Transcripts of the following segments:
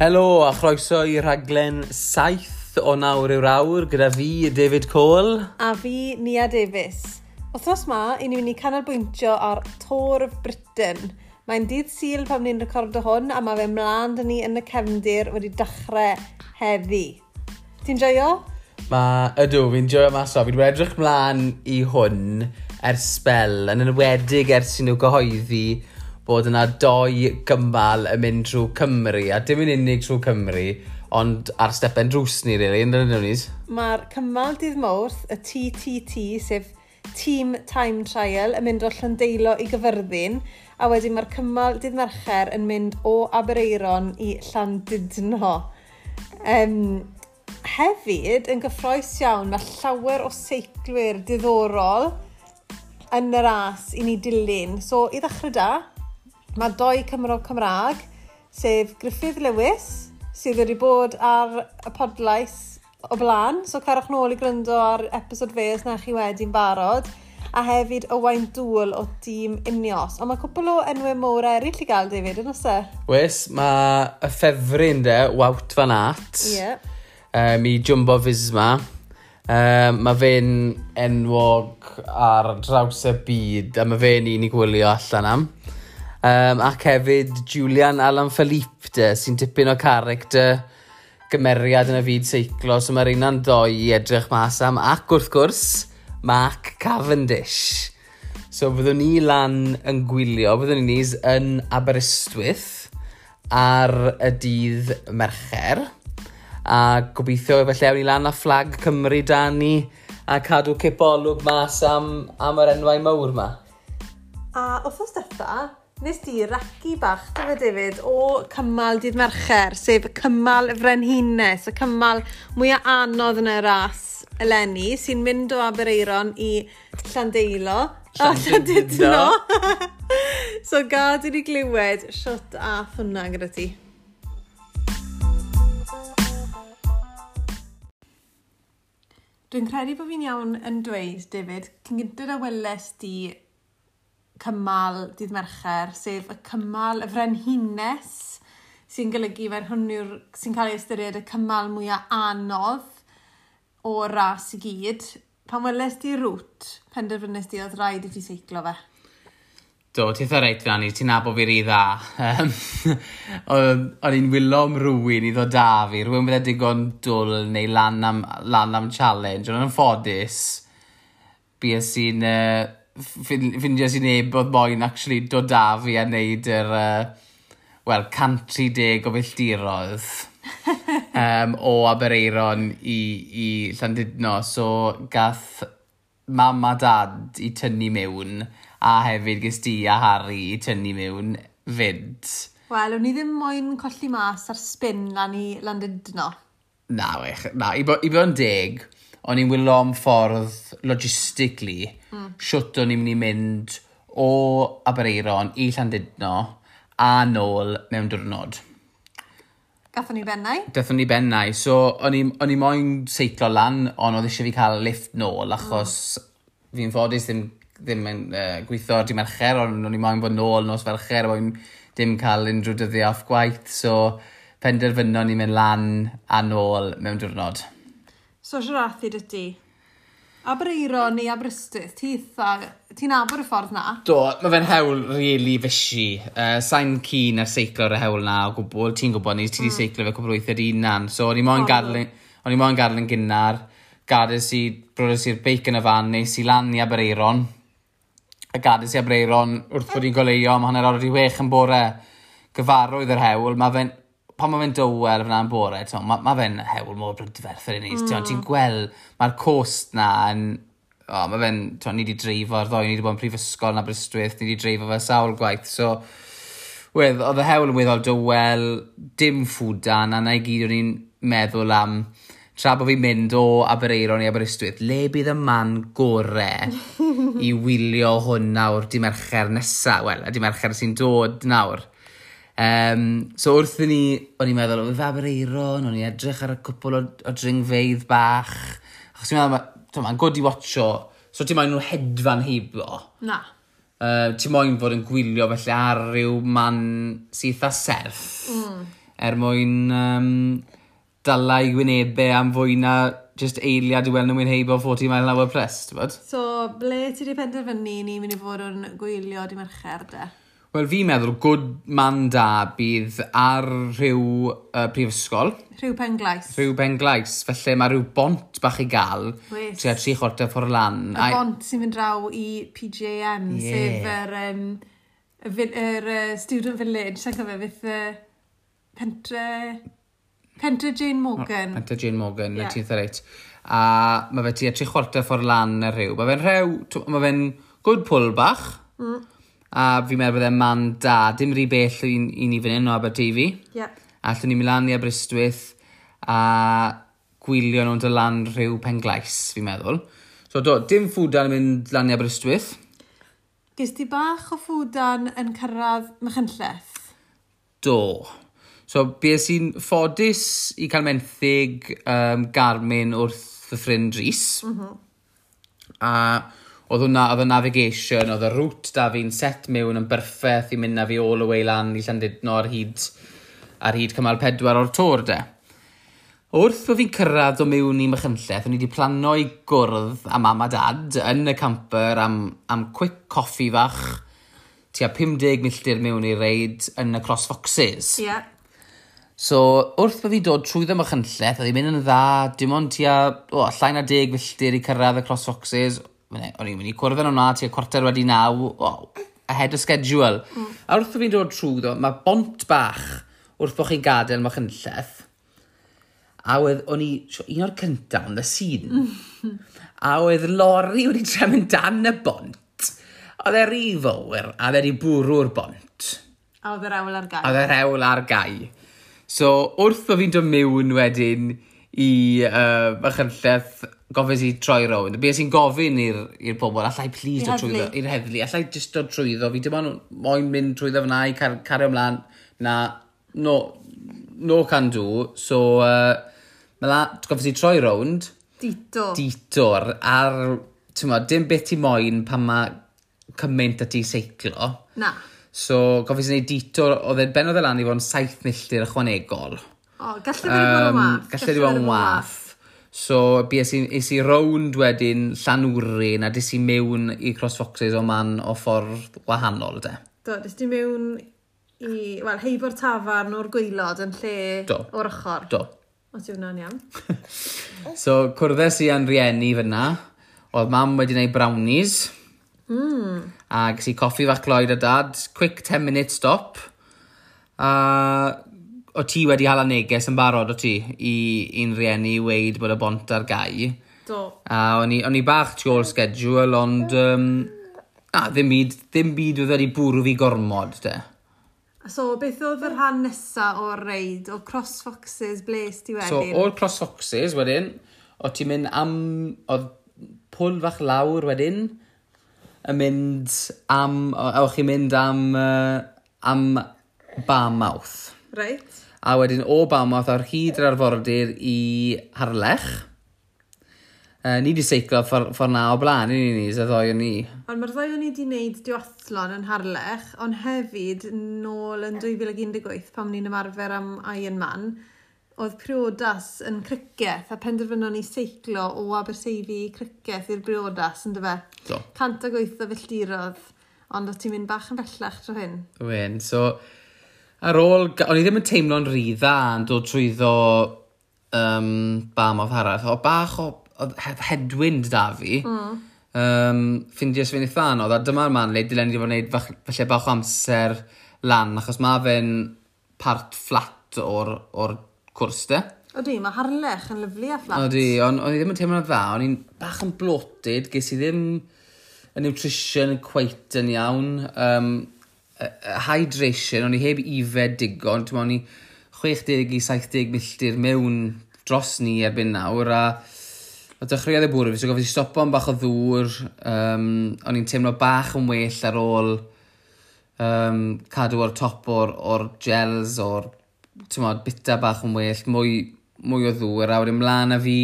Helo a chroeso i rhaglen 7 o nawr i'r awr gyda fi, David Cole. A fi, Nia Davies. Othnos ma, i ni mynd i canolbwyntio ar Tor of Britain. Mae'n dydd syl pan ni'n recordo hwn a mae fe mlaen dyn ni yn y cefndir wedi dechrau heddi. Ti'n joio? Mae, ydw, fi'n joio mas o. Fi edrych mlaen i hwn ers spel, yn enwedig ers i nhw gyhoeddi bod yna doi gymal yn mynd trwy Cymru, a dim yn unig trwy Cymru, ond ar stepen drws ni, really, yn dyn nhw'n Mae'r cymal dydd mawrth, y TTT, sef Team Time Trial, yn mynd o Llandeilo i Gyfyrddin, a wedyn mae'r cymal dydd mercher yn mynd o Abereiron i Llandudno. Um, hefyd, yn gyffroes iawn, mae llawer o seiclwyr diddorol yn y ras i ni dilyn. So, i ddechrau da, Mae doi Cymro Cymraeg, sef Griffith Lewis, sydd wedi bod ar y podlais o blaen, so carwch nôl i gryndo ar episod fe os na chi wedi'n barod, a hefyd Owain Dŵl o dîm Unios. Ond mae cwpl o enwau môr eraill i gael, David, yn osa? E? Wes, mae y ffefryn de, Wout Van Aert, yeah. um, i Jumbo Fisma. Um, mae fe'n enwog ar draws y byd, a mae fe'n un i gwylio allan am. Um, ac hefyd Julian Alan Philippe de, sy'n tipyn o character gymeriad yn y fyd seiclo. So mae'r un ddoe i edrych mas am. Ac wrth gwrs, Mark Cavendish. So byddwn ni lan yn gwylio, byddwn ni nis yn Aberystwyth ar y dydd Mercher. A gobeithio efallai ewn ni lan a fflag Cymru da ni a cadw cipolwg mas am, am yr enwau mawr yma. A wrthos dyfa, nes di raci bach, dyma David, o cymal dydd mercher, sef cymal frenhines, y cymal mwyaf anodd yn y ras eleni, sy'n mynd o Abereiron i Llandeilo. Llandudno. so gad i ni glywed siwt a hwnna gyda ti. Dwi'n credu bod fi'n iawn yn dweud, David, cyn gyda'r welest di cymal dydd mercher, sef y cymal y frenhines, sy'n golygu fe'n hwn yw'r sy'n cael ei ystyried y cymal mwyaf anodd o ras i gyd. Pan weles di rŵt, penderfynnes di oedd rhaid i ti seiclo fe? Do, ti eitha reit fan i, ti'n nabod fi'r i dda. O'n i'n wylo am rhywun i ddod da fi, rhywun bydde digon dwl neu lan am, lan am challenge, ond yn ffodus, bues i'n uh, ffindio sy'n neb oedd moyn actually dod da fi a wneud yr, uh, wel, 130 o filltirodd um, o Abereiron i, i Llandudno. So gath mam a dad i tynnu mewn a hefyd gys di a Harry i tynnu mewn fyd. Wel, o'n i ddim moyn colli mas ar spin lan i Llandudno. Na, wech. Na, i bod yn deg, o'n i'n wylo am ffordd logistically mm. siwt o'n i'n mynd i mynd o Abereiron i Llandudno a nôl mewn diwrnod. Gathon ni bennau? Gathon ni bennau. So, o'n i moyn seiclo lan, ond oedd eisiau fi cael lift nôl, achos mm. fi'n ffodus ddim, ddim yn uh, gweithio ar di mercher, ond o'n i moyn bod nôl nos fercher, o'n ddim cael unrhyw dyddiau off gwaith. So, penderfynon i mynd lan a nôl mewn diwrnod. So siarathu dy ti. Abreiron neu Aberystwyth, ti eitha, ti'n abor y ffordd na? Do, mae fe'n hewl really fysi. Uh, Sa'n cyn ar seiclo ar y hewl na o gwbl, ti'n gwybod ni, ti wedi mm. seiclo fe cwbl weithiau unan. So, o'n i moyn gadel, yn gynnar, gadel si, brodas i'r beic yn y fan, nes i lan i Abereiron. A gadel si Abereiron wrth bod i'n goleio, mae hanner awr wedi wech yn bore gyfarwydd yr hewl, mae fe'n pan mae fe'n dywel fyna'n bore, t'o, mae ma fe'n hewl mor brydferth yr unig. Mm. Ti'n gweld, mae'r cost na yn... O, mae fe'n, t'o, ni wedi dreifo ar ddoi, ni wedi bod yn prifysgol na brystwyth, ni wedi dreifo fe sawl gwaith. So, wedd, oedd y hewl yn weddol dywel, dim ffwdan, a na i gyd o'n i'n meddwl am tra bod fi'n mynd o Abereiron i Aberystwyth, le bydd y man gore i wylio hwn nawr di mercher nesaf? Wel, a di mercher sy'n dod nawr. Um, so wrth i ni, o'n i'n meddwl, oedd Abereiron, o'n i'n edrych ar y cwpl o, o dringfeidd bach. Achos ti'n meddwl, mae'n ma gwrdd i watcho, so ti'n moyn nhw hedfan heiblo. Na. Uh, ti'n moyn fod yn gwylio felly ar ryw man sydd a serth. Mm. Er mwyn um, dala i wynebau am fwy na just eiliad i weld nhw'n wynheibo 40 mile an hour plus, ti'n bod? So, ble ti wedi penderfynu ni mynd i fod yn gwylio di mercher, de? Wel, fi'n meddwl good man da bydd ar rhyw uh, prifysgol. Rhyw penglais. Rhyw penglais. Felly mae rhyw bont bach i gael. Wes. Tua tri chwarter ffordd lan. Y I... bont sy'n mynd draw i PJM, yeah. sef yr, um, y, yr uh, student village, sa'n cofio, fydd uh, pentre... Pentre Jane Morgan. Pentre Jane Morgan, yeah. y tîth ar reit. A mae fe tua tri chwarter ffordd lan y rhyw. Mae fe'n rhyw... Mae fe'n good pull bach. Mm A fi'n meddwl bod e'n man da. Dim rhy bell i, i ni fan hyn o Aberteifi. Yep. Allwn ni mynd lan i Aberystwyth a gwylio nhw'n dod lan rhyw penglais, fi'n meddwl. So do, dim ffwdan yn mynd lan i Aberystwyth. Ges ti bach o ffwdan yn cyrraedd Machynlleth? Do. So, beth sy'n ffodus i cael menthyg um, Garmin wrth y ffrind Rhys. Mm -hmm. A oedd hwnna, oedd y navigation, oedd y route da fi'n set mewn yn berffaith i mynd na fi all the way lan i Llandudno ar hyd, ar hyd cymal pedwar o'r tor de. Wrth bod fi'n cyrraedd o mewn i Machynlleth, o'n i wedi plano i gwrdd a mam a dad yn y camper am, am quick coffi fach tua 50 milltir mewn i reid yn y Cross Foxes. Ie. Yeah. So, wrth bod fi dod trwy ddim o chynlleth, oedd hi'n mynd yn dda, dim ond tua, o, llain a deg milltir i cyrraedd y Cross Foxes, E- o'n i'n mynd i cwrdd yn hwnna, ti cwarter wedi naw, oh, ahead of schedule. Mm. A wrth fi'n dod trwy ddo, mae bont bach wrth bod chi'n gadael mae chynlleth, a oedd o'n i, un o'r cyntaf ond y sîn, a oedd lori wedi trefn dan y bont, oedd e'r rhi fawr, a oedd e'r bwrw'r bont. A oedd yr ewl ar gai. A oedd yr ewl ar gai. So, wrth bod fi'n dod mewn wedyn i uh, Machynlleth gofyn i troi rownd. Be sy'n gofyn i'r pobl, allai please dod trwyddo, i'r heddlu, allai just dod trwyddo. Fi dim ond moyn mynd trwyddo fyna i car cario ymlaen. Na, no, no can do. So, uh, mae la, gofyn i troi rownd. Dito. Ditor. Ar, ti'n ma, dim beth ti moyn pan mae cymaint at i seiclo. Na. So, gofyn i ditor, oedd e'n benodd e lan i fod yn saith milltir ychwanegol. O, gallai um, wedi bod yn wath. Gallai wedi bod yn wath. So, bies i, is i rownd wedyn Llanwrin a dis i mewn i CrossFoxes o man o ffordd wahanol, de? Do, dys di mewn i, wel, heibo'r tafarn o'r gweilod yn lle Do. o'r ochr. Do. O, ti hwnna'n iawn. so, cwrddes i yn rieni fyna. Oedd mam wedi gwneud brownies. Mm. A ges i coffi fach gloed a dad. Quick 10 minute stop. A o ti wedi hala neges yn barod o ti i un rieni i weid bod y bont ar gau. Do. A o'n i, on i bach tu ôl schedule, ond um, na, ddim byd, ddim byd oedd wedi bwrw fi gormod, de. So, beth oedd yr rhan nesa o'r reid? O Cross Foxes, bles ti wedyn? So, o'r Cross Foxes wedyn, o ti'n mynd am... Oedd pwl fach lawr wedyn, yn mynd am... O, chi'n mynd am... Uh, am Barmouth. Reit a wedyn o Balmoth ar hyd yr arfordir i Harlech. Uh, ni wedi seiclo ffordd ffor na o blaen, ni ni, y ddoi o ni. Ond mae'r ddoi o ni wedi wneud diwathlon yn Harlech, ond hefyd nôl yn 2018 pam ni'n ymarfer am Ironman, oedd priodas yn criceth a penderfynon ni seiclo o Aberteifi i criceth i'r priodas, yn dyfa? Do. Cant ag gweithio filltirodd, ond o ti'n mynd bach yn bellach tro hyn. Wyn, so ar ôl, o'n i ddim yn teimlo'n rhy dda yn dod trwyddo um, bam o'r haraf. O bach o, o headwind da fi. Mm. Um, Ffindio sfi'n eitha anodd, a dyma'r man le dylen ni wedi bod yn gwneud falle bach o amser lan, achos mae fe'n part flat o'r, or cwrs de. O di, mae harlech yn lyflu a fflat. Odi, ond o'n i ddim yn teimlo'n dda, o'n i'n bach yn bloated, ges i ddim y nutrition quite yn iawn. Um, hydration, o'n i heb ifed digon, ti'n o'n i 60 i 70 milltir mewn dros ni erbyn nawr, a o dechreuodd y bwrw fi, so gofod i stopo am bach o ddŵr, um, o'n i'n teimlo bach yn well ar ôl um, cadw o'r top o'r, or gels, o'r mod, bita bach yn well, mwy, mwy o ddŵr, a wedyn mlaen a fi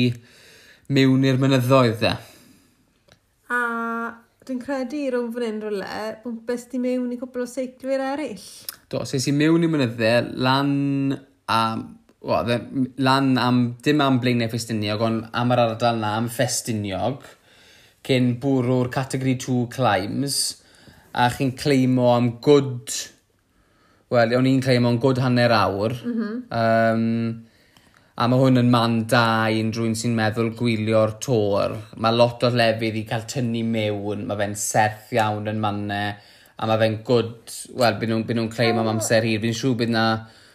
mewn i'r mynyddoedd dde dwi'n credu i rhwng fan hyn rhywle, bwmpus di mewn i cwbl o seiclwyr eraill. Do, so si mewn i mynydde, lan am, well, lan am, dim am blaenau ffestiniog, ond am yr ardal na, am ffestiniog, cyn bwrw'r categori 2 climbs, a chi'n cleimo am good, wel, o'n i'n cleimo am good hanner awr. Mm -hmm. um, A mae hwn yn man da i unrhyw sy'n meddwl gwylio'r tor. Mae lot o lefydd i cael tynnu mewn. Mae fe'n serth iawn yn mannau. A mae fe'n gwd, wel, byd nhw'n nhw, cleim am amser hir. Fi'n siŵr bydd na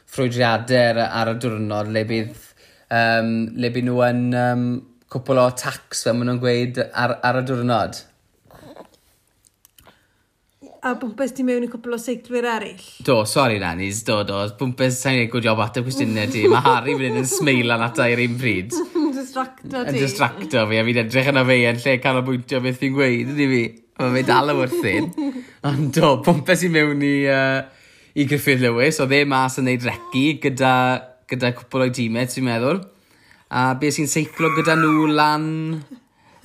ffrwydriadau ar y diwrnod le bydd, um, le bydd nhw yn um, cwpl o tax, fe maen nhw'n gweud, ar, ar y diwrnod a bwmpes ti mewn i cwpl o seiclwyr eraill. Do, sori nanis, do, do. Bwmpes, sa'n ei gwneud job ateb cwestiynau ti. Mae Harry fynd yn smeilan ata i'r un pryd. Distracto ti. Yn distracto fi, a fi'n edrych yna fe yn lle canolbwyntio beth fi'n gweud, ydy fi. Mae fe dal y wrthyn. Ond do, bwmpes i mewn i, uh, i Griffith Lewis, oedd e mas yn neud reci gyda, gyda cwpl o'i dîmau, ti'n meddwl. A beth sy'n seiclo gyda nhw lan,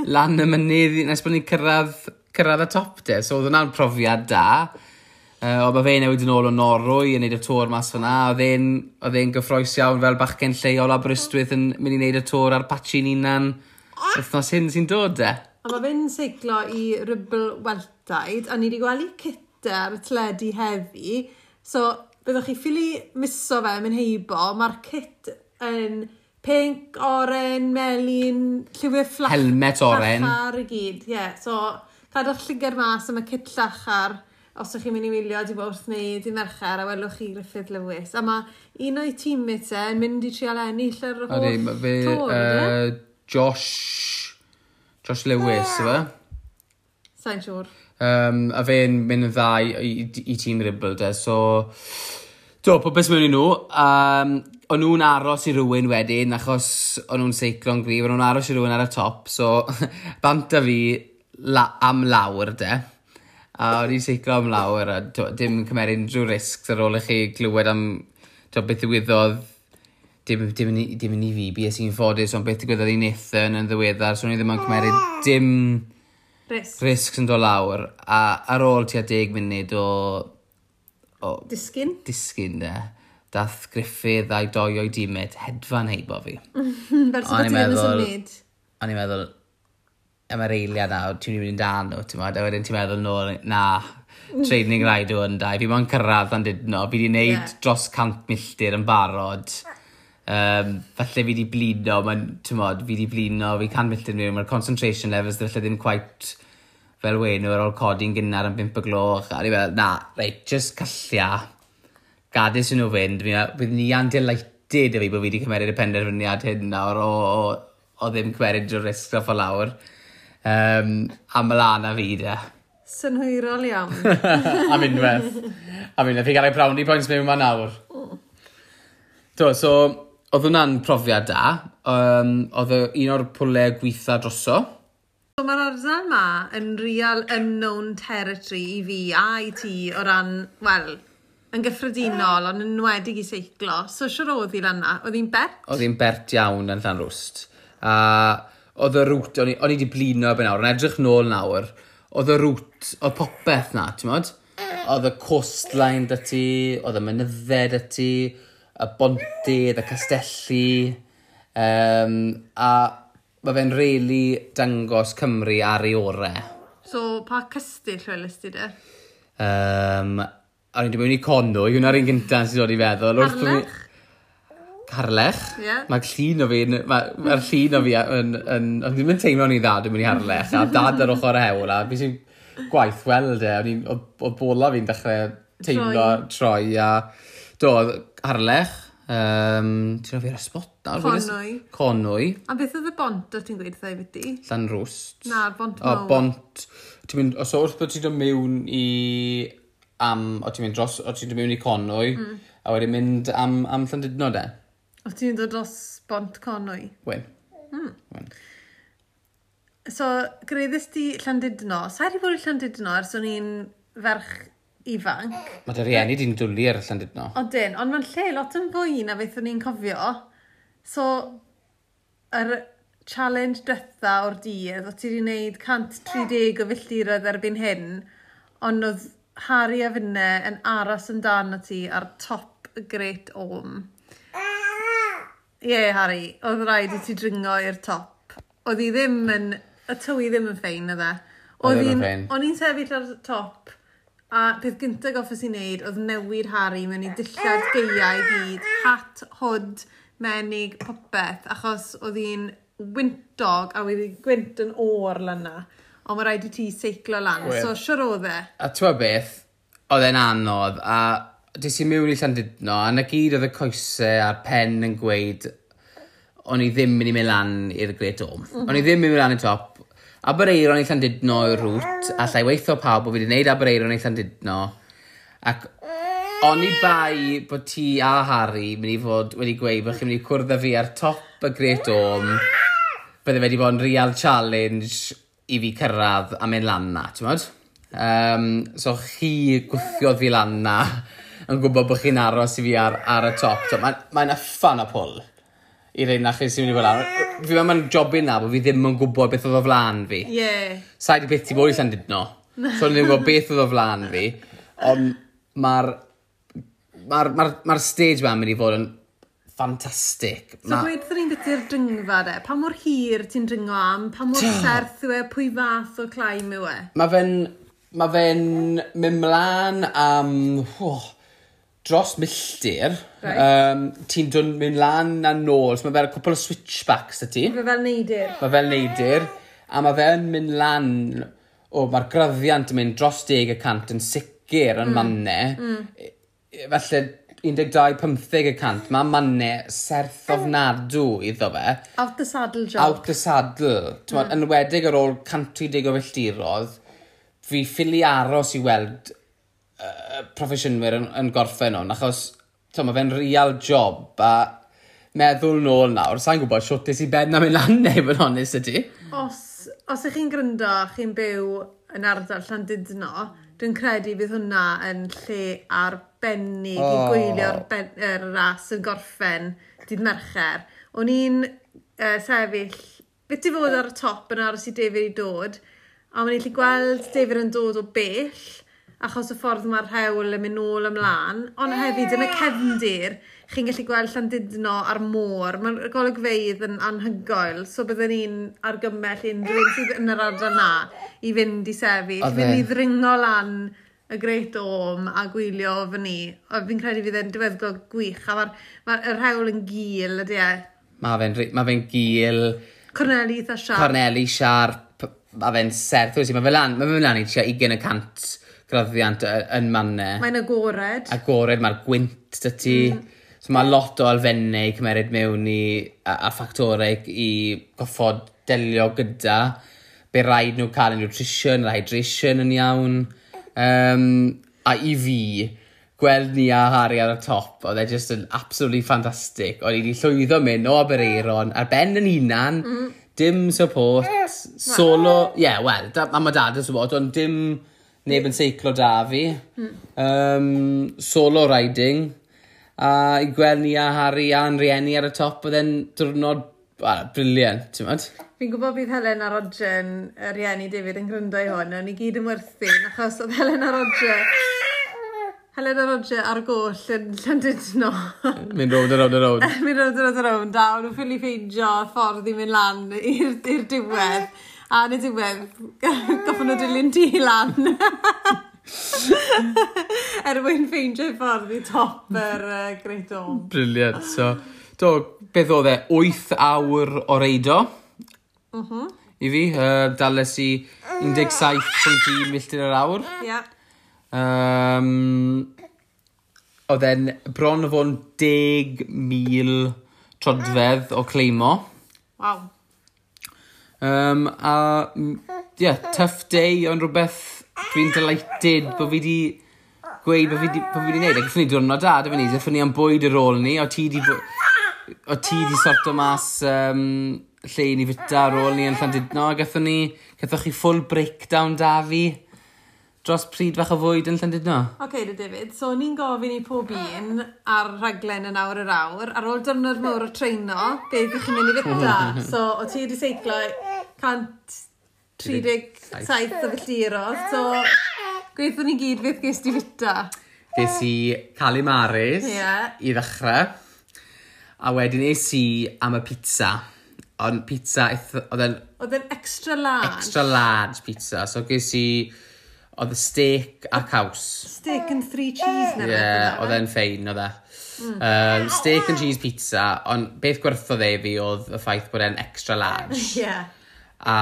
lan y mynydd, nes bod ni'n cyrraedd cyrraedd y top de, So oedd hwnna'n profiad da. Uh, o, mae fe newid yn ôl o Norwy yn neud y tŵr mas fyna. Oedd e'n gyffroes iawn fel bachgen lleol a Brystwyth yn mynd i neud y tŵr a'r patchi'n unan wythnos hyn sy'n dod de? A mae fe'n seiclo i Rybl Weltaid, a ni wedi gweld cyta ar y tledu heddi. So, byddwch chi ffili miso fe mynd heibo, mae'r cyt yn pink, oren, melin, lliwyr fflach. Helmet oren. Ffachar i gyd, ie. Yeah. So, Cadwch llygar mas am y cit llachar os ydych chi'n mynd i wylio di wrth wneud i mercher a welwch chi Griffith Lewis. A mae un o'i teammates e yn mynd i trial ennill yr holl Adi, Mae fe, tor, uh, Josh, Josh Lewis, yeah. fe? Sa'n siŵr. Um, a fe'n mynd yn dda i, i, i tîm Ribble, de. So, do, popeth mewn i nhw. Um, o'n nhw'n aros i rywun wedyn, achos o'n nhw'n seiclo'n grif, o'n nhw'n aros i rywun ar y top. So, bant a fi, la am lawr de. A o'n i'n seiclo am lawr a dim yn cymer unrhyw risg ar ôl i chi glywed am to, beth ddigwyddodd dim, dim, dim yn i fi, bys i'n ffodus, ond beth digwyddodd i Nathan yn ddiweddar, so o'n i ddim yn cymeru dim risg, risg yn dod lawr. A ar ôl tua deg munud o... o disgyn? Disgyn, de. Dath Griffith a'i doi o'i dimet hedfan heibo fi. Fel sy'n meddwl... O'n i'n meddwl, am yr eiliad na, ti'n mynd i dan nhw, ti'n meddwl, a wedyn ti'n meddwl nôl, na, training rhaid o'n da, fi mo'n cyrraedd dan dydno, fi wedi gwneud yeah. dros cant milltir yn barod, um, falle fi wedi blino, mae'n, ti'n modd, fi wedi blino, fi can milltir mewn, mae'r concentration levels falle ddim quite fel wenw ar ôl codi'n gynnar yn 5 o gloch, a ni fel, na, reit, just callia, gadus yn nhw fynd, bydd ni an delighted y fi bod fi wedi cymeryd y penderfyniad hyn nawr. O, o, o ddim cymeriad o'r risg off o lawr. Um, a Milana fi, de. Synhwyrol iawn. Am unwaith. Am unwaith. Fi gael ei brawn i boints mewn ma nawr. Do, so, oedd hwnna'n profiad da. Um, oedd un o'r pwle gweitha droso. So, mae'r ardal yma yn real unknown territory i fi a i ti o ran, wel, yn gyffredinol, ond yn wedig i seiclo. So, siwr oedd i lanna? Oedd hi'n bert? Oedd hi'n bert iawn yn Llanrwst. A... Uh, oedd y rŵt, o'n i, on i di blino ben awr, yn edrych nôl nawr, oedd y rŵt, oedd popeth na, ti'n modd? Oedd y coastline dy ti, oedd y mynydded dy ti, y bontydd, y castelli, um, a mae fe'n reili dangos Cymru ar ei orau. So, pa cystyll welys ti de? Um, a ni wedi mewn i conwy, hwnna'r un gyntaf sydd wedi feddwl. Harlech? harlech. Yeah. Mae'r llun o fi, mae'r ma llun o fi yn, yn, yn, ddim yn teimlo ni ddad yn mynd i harlech, a dad ar ochr hewl, a fi sy'n gwaith weld e, Oedd o bola fi'n dechrau teimlo troi, a do, harlech, Um, ti'n rhoi fi'r asbot nawr? Conwy. Conwy. A beth oedd y bont o ti'n gweud thai fyty? Llan rwst. Na, bont mawr. O, bont. Ti'n mynd, os wrth bod ti'n dod mewn i am, o ti'n mynd dros, o ti'n dod mewn i Conwy, mm. a wedyn mynd am, am Llandudno de. O ti'n dod dros bont conwy? Wen. Hmm. Wen. So, greddus ti Llandudno. Sa'i di bod i Llandudno ers o'n i'n ferch ifanc? Mae dy rieni di'n dwlu ar y Llandudno. O dyn, ond mae'n lle lot yn fwy na beth o'n i'n cofio. So, yr challenge dytha o'r dydd, o ti wedi gwneud 130 o filltiroedd erbyn hyn, ond oedd Harry a finne yn aros amdano ti ar top y Great Orm. Ie, yeah, Harry, oedd rhaid i ti dringo i'r top. Oedd hi ddim yn... Y tywi ddim yn ffein, oedd e. Oedd hi'n... ffein. O'n i'n sefyll ar y top, a peth gyntaf goffes i wneud oedd newid Harry mewn i dillad geiau i gyd. Hat, hwd, menig, popeth, achos oedd hi'n wyntog a wedi gwynt yn o'r lyna. Ond mae rhaid i ti seiclo lan, Gwyl. so siwr oedd e. A ti'n beth, oedd e'n anodd, a Dys i mewn i Llandudno, a na gyd oedd y coesau a'r pen yn gweud o'n i ddim mynd i mynd lan i'r Great Dome. Mm -hmm. O'n i ddim mynd i mynd lan i'r top. Abereiron i Llandudno yw'r rŵt, ah. a llai weithio pawb bod fi wedi gwneud Abereiron i Llandudno. Ac O'n i bai bod ti a Harry mynd i fod wedi gweud bod chi'n mynd i cwrdd â fi ar top y Great Dome. Bydde wedi bod yn real challenge i fi cyrraedd a mynd lan na, ti'n modd? Um, so chi gwthiodd fi lan na yn gwybod bod chi'n aros i fi ar, ar y top. So, Mae'n mae, mae ffan o pwl i i'r na chi sy'n mynd i fod lawr. Fi mewn jobyn na, bod fi ddim yn gwybod beth oedd o flan fi. Ie. Yeah. Sa'i di beth ti bod i sa'n dydno. So, ni'n gwybod beth oedd o flan fi. Ond mae'r mae'r ma ma stage ma'n mynd i fod yn ffantastig. So ma... gweud ddyn ni'n byty'r dringfa de, pa mor hir ti'n dringo am, pa mor serth yw e, pwy fath o claim yw e? Mae fe'n ma fe mynd mlaen am... Oh, dros milltir, right. um, ti'n dod mynd lan a nôl, so mae fel cwpl o switchbacks da ti. Mae fel neidir. Mae fel neidir, a mae fe mynd lan, o mae'r graddiant yn mynd dros 10 y cant yn sicr yn mm. mannau, mm. E, e, falle 12-15 y cant. mae mannau serth ofnadw iddo fe. Out the saddle job. Out the saddle. Mm. Yn wedig ar ôl 130 o filltirodd, fi ffili aros i weld proffesiynwyr yn, yn gorffen hwn, achos mae fe'n real job a meddwl nôl nawr, sa'n gwybod siwt i ben na mynd lan neu, yn honest ydy. Os, os ych chi'n gryndo, chi'n byw yn ardal Llandudno, dwi'n credu bydd hwnna yn lle arbennig oh. i gwylio'r ben, er ras yn gorffen dydd mercher. O'n i'n uh, sefyll, beth i fod ar y top yn aros i David i dod, a o'n i'n gweld David yn dod o bell, achos y ffordd mae'r rhewl yn mynd nôl ymlaen, ond hefyd yn y cefndir, chi'n gallu gweld Llandudno a'r môr. Mae'r golygfeidd yn anhygoel, so byddwn ni'n argymell unrhyw un sydd yn yr ardal na i fynd i sefyll. Oedd Fynd i ddringo lan y Great Orm a gwylio fy ni. Fi'n credu fydd e'n diweddgol gwych, a mae'r ma rhewl yn gil, ydy e. Mae fe'n ma fe gil. Corneli eitha siarp. Corneli siarp. Mae fe'n serth, mae fe lan, ma fe lan i tua 20 y cant graddiant yn mannau. Mae'n agored. Agored, mae'r gwynt dy ti. Mm. So mae lot o alfennau cymerid mewn i, a, a ffactorau i goffod delio gyda. Be rhaid nhw cael yn nutrition, hydration yn iawn. Um, a i fi, gweld ni a Harry ar y top, oedd e just yn absolutely ffantastig. Oedd i wedi llwyddo mynd o Abereiron, ar ben yn hunan, mm. dim support, solo, ie, yeah, wel, da, mam a dad yn support, ond dim neb yn seiclo da fi. Mm. Um, solo riding. A i gweld ni a Harry a'n rieni ar y top, oedd e'n diwrnod ah, briliant, ti'n mynd? Fi'n gwybod bydd Helen a Roger yn y rieni David yn gryndo i hwn, a ni gyd yn werthu, achos oedd Helen a Roger... Helen a Roger ar goll yn Llandudno. Mynd rownd a rownd a rownd. mynd rownd a rownd a rownd, a nhw'n ffili ffeindio ffordd i mynd lan i'r diwedd. A yn y diwedd, goffon nhw dilyn ti lan. er mwyn ffeindio ffordd i top yr uh, Great Dome. Briliant. So, do, beth oedd e? 8 awr o reido. Uh mhm. -huh. I fi, uh, dales i 17.1 milltir yr awr. Ia. Um, oedd e'n bron o fod 10,000 trodfedd o cleimo. Waw. Um, a, ie, yeah, tough day, ond rhywbeth dwi'n delighted bod fi wedi gweud bod fi wedi gwneud. Ac ni diwrnod da, dyfa e ni, ddeffon ni am bwyd ar ôl ni, o ti di, o ti di sorto mas um, lle i ni fyta ar ôl ni yn Llandudno, a gatho ni, gathoch chi full breakdown da fi dros pryd fach o fwyd yn Llandudno. Oce, okay, David, so ni'n gofyn i pob un ar rhaglen yn awr yr awr, ar ôl dyrnod mawr o treino, beth ydych chi'n mynd i fyta. So, o ti wedi seiclo 137 o filltirodd, so gweithio ni gyd beth ges ti fyta. Ges i calimares yeah. i ddechrau, a wedyn es i am y pizza ond pizza oedd yn... Oedd yn extra large. Extra large pizza. So ges i Oedd y steak a caws. Steak and three cheese na. Ie, yeah, oedd e'n ffein, oedd e. Um, steak and cheese pizza, ond beth gwerthodd e fi oedd y ffaith bod e'n extra large. yeah. A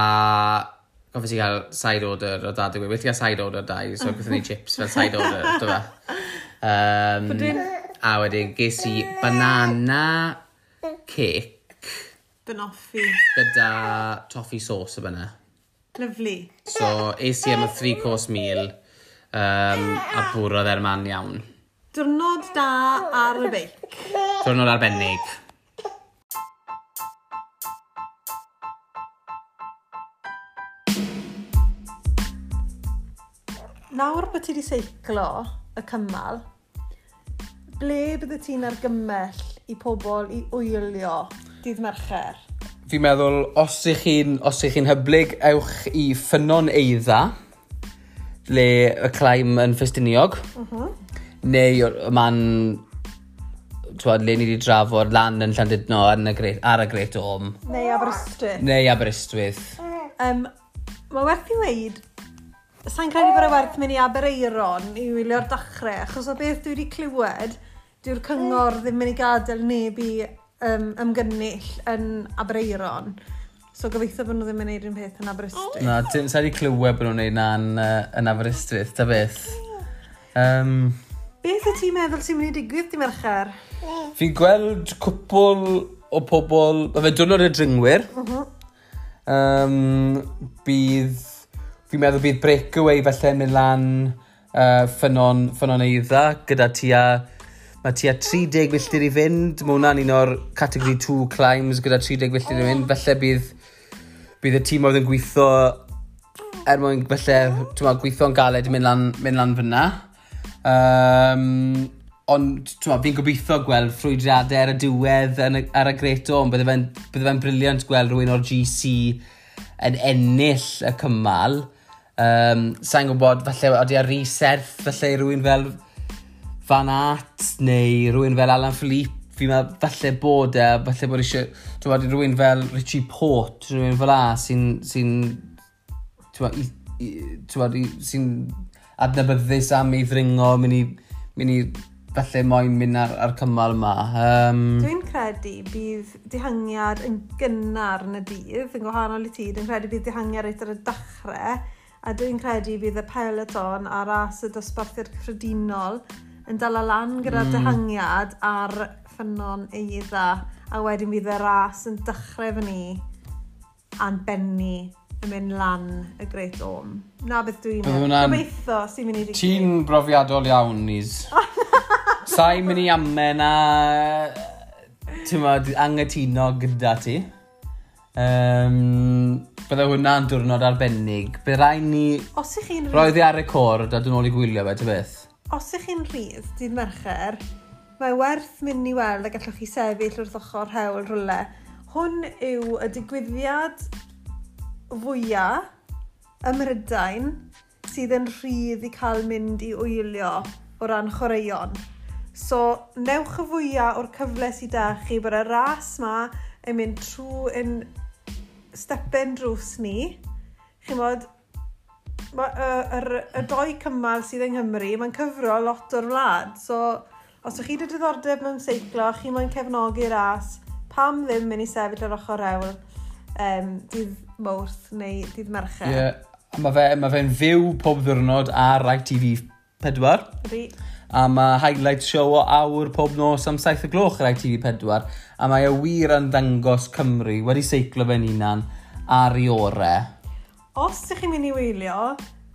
gofes i gael side order o dad i e. wedi gael side order dau, so gwrthyn ni chips fel side order, dy fe. Um, a wedyn ges i banana cake. Banoffee. Gyda toffee sauce o byna. Lyflu. So, es i am y three course meal um, a bwrodd e'r man iawn. Diwrnod da ar y beic. Diwrnod arbennig. Nawr bod ti wedi seiclo y cymal, ble bydde ti'n argymell i pobl i wylio dydd mercher? fi'n meddwl, os ych chi'n chi hyblyg, ewch i ffynon eidda, le y claim yn ffestiniog, uh -huh. neu y man twad, le ni wedi drafod lan yn Llandudno ar y Great Dome. Neu Aberystwyth. Neu Aberystwyth. Um, mae werth i weid, sa'n credu bod y werth mynd i Abereiron i wylio'r dachrau, achos o beth dwi wedi clywed, dyw'r cyngor mm. ddim mynd i gadael neb i um, ymgynnull yn Abreiron. So gobeithio bod nhw ddim yn gwneud un peth yn Aberystwyth. Na, ti'n sa'i clywed bod nhw'n gwneud na yn, uh, yn Aberystwyth, ta beth. Um, beth y ti'n meddwl sy'n mynd i digwydd di mercher? Fi'n gweld cwpl o pobl, mae fe dwrnod y dringwyr. Um, bydd, fi'n meddwl bydd breakaway felly mynd lan uh, ffynon, ffynon eidda gyda tua Mae tua 30 milltir i fynd. Mae hwnna'n un o'r category 2 climbs gyda 30 milltir i fynd. Felly bydd, bydd y tîm oedd yn gweithio er mwyn felly ti'n meddwl, gweithio'n galed i mynd lan, mynd lan fyna. Um, ond ti'n meddwl, fi'n gobeithio gweld ffrwydriadau ar y diwedd yn, ar y greto, ond bydde fe'n fe briliant gweld rhywun o'r GC yn ennill y cymal. Um, Sa'n gwybod, falle, oeddi ar reserth, falle rhywun fel Van Aert neu rhywun fel Alan Philippe fi'n meddwl falle bod e, falle bod eisiau, ti'n meddwl, rhywun fel Richie Port, rhywun fel a, sy'n, sy'n, ti'n meddwl, sy'n adnabyddus am ei ddringo, mynd i, mynd i, falle moyn mynd ar, ar cymal yma. Um, Dwi'n credu bydd dihangiad yn gynnar yn y dydd, yn gwahanol i ti, dwi'n credu bydd dihangiad reit ar y dachrau, a dwi'n credu bydd y peloton a ras y dosbarthiad cyffredinol yn dala lan gyda mm. dehangiad ar ffynon eidda a wedyn bydd y ras yn dechrau fy ni a'n benni yn mynd lan y Great Orm. Na beth dwi'n mynd. Gobeithio sy'n mynd i ddigwydd. Ti'n brofiadol iawn, Nis. Sa'n mynd i amen a Ti'n tymod, angytuno gyda ti. Um, bydde hwnna'n diwrnod arbennig. Bydde rai ni... Os ych chi'n... Roeddi ar record a dyn ôl i gwylio fe, ty beth? os ych chi'n rhydd dydd mercher, mae werth mynd i weld a gallwch chi sefyll wrth ochr hewl rhywle. Hwn yw y digwyddiad fwyaf ym Mhrydain sydd yn rhydd i cael mynd i wylio o ran chwaraeon. So, newch y fwyaf o'r cyfle sydd da chi bod y ras ma yn mynd trwy yn stepen drws ni. Chi'n bod, mae yr, y doi cymal sydd yng Nghymru, mae'n cyfro lot o'r wlad. So, os ydych chi wedi diddordeb mewn seiclo, chi mae'n cefnogi ras, pam ddim mynd i sefyll ar ochr ewl um, dydd mawrth neu dydd mercher. Yeah. mae fe'n ma fe fyw pob ddiwrnod ar ITV 4. Ri. A mae highlight show o awr pob nos am 7 o gloch ar ITV 4. A mae e wir yn dangos Cymru wedi seiclo fe'n unan ar i orau os ydych chi'n mynd i wylio,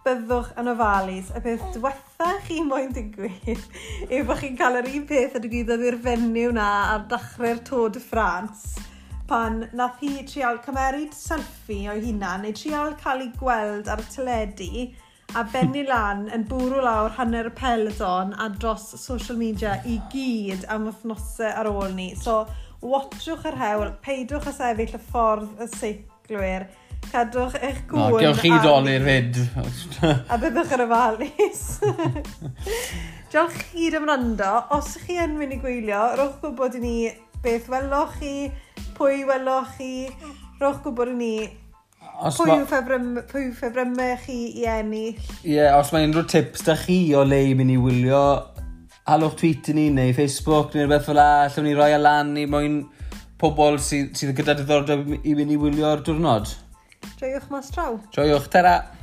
byddwch yn ofalus. Y peth diwetha chi moyn digwydd yw bod chi'n cael yr un peth a digwyddodd i'r fenyw na ar dechrau'r Tôd y Ffrans pan nath hi trial cymeryd selfie o'i hunan neu trial cael ei gweld ar y teledu a benni lan yn bwrw lawr hanner y peloton a dros social media i gyd am wythnosau ar ôl ni. So, watchwch yr hewl, peidwch a sefyll y ffordd y seiclwyr cadwch eich gwn. No, gewch chi doli'r fyd. a byddwch yn ofalus. Diolch chi chi'r ymrando. Os chi yn mynd i gwylio, rwch gwybod i ni beth welwch chi, pwy welwch chi, rwch gwybod i ni Os pwy yw ffefrym, pwy ffefrymau chi i ennill. Ie, yeah, os mae unrhyw tips da chi o le i mynd i wylio, alwch tweet i ni neu Facebook neu rhywbeth fel la, allwn ni roi e alan i mwyn pobl sydd sy gyda diddordeb i mynd i wylio'r diwrnod. Joiwch mas draw. Joiwch, tera!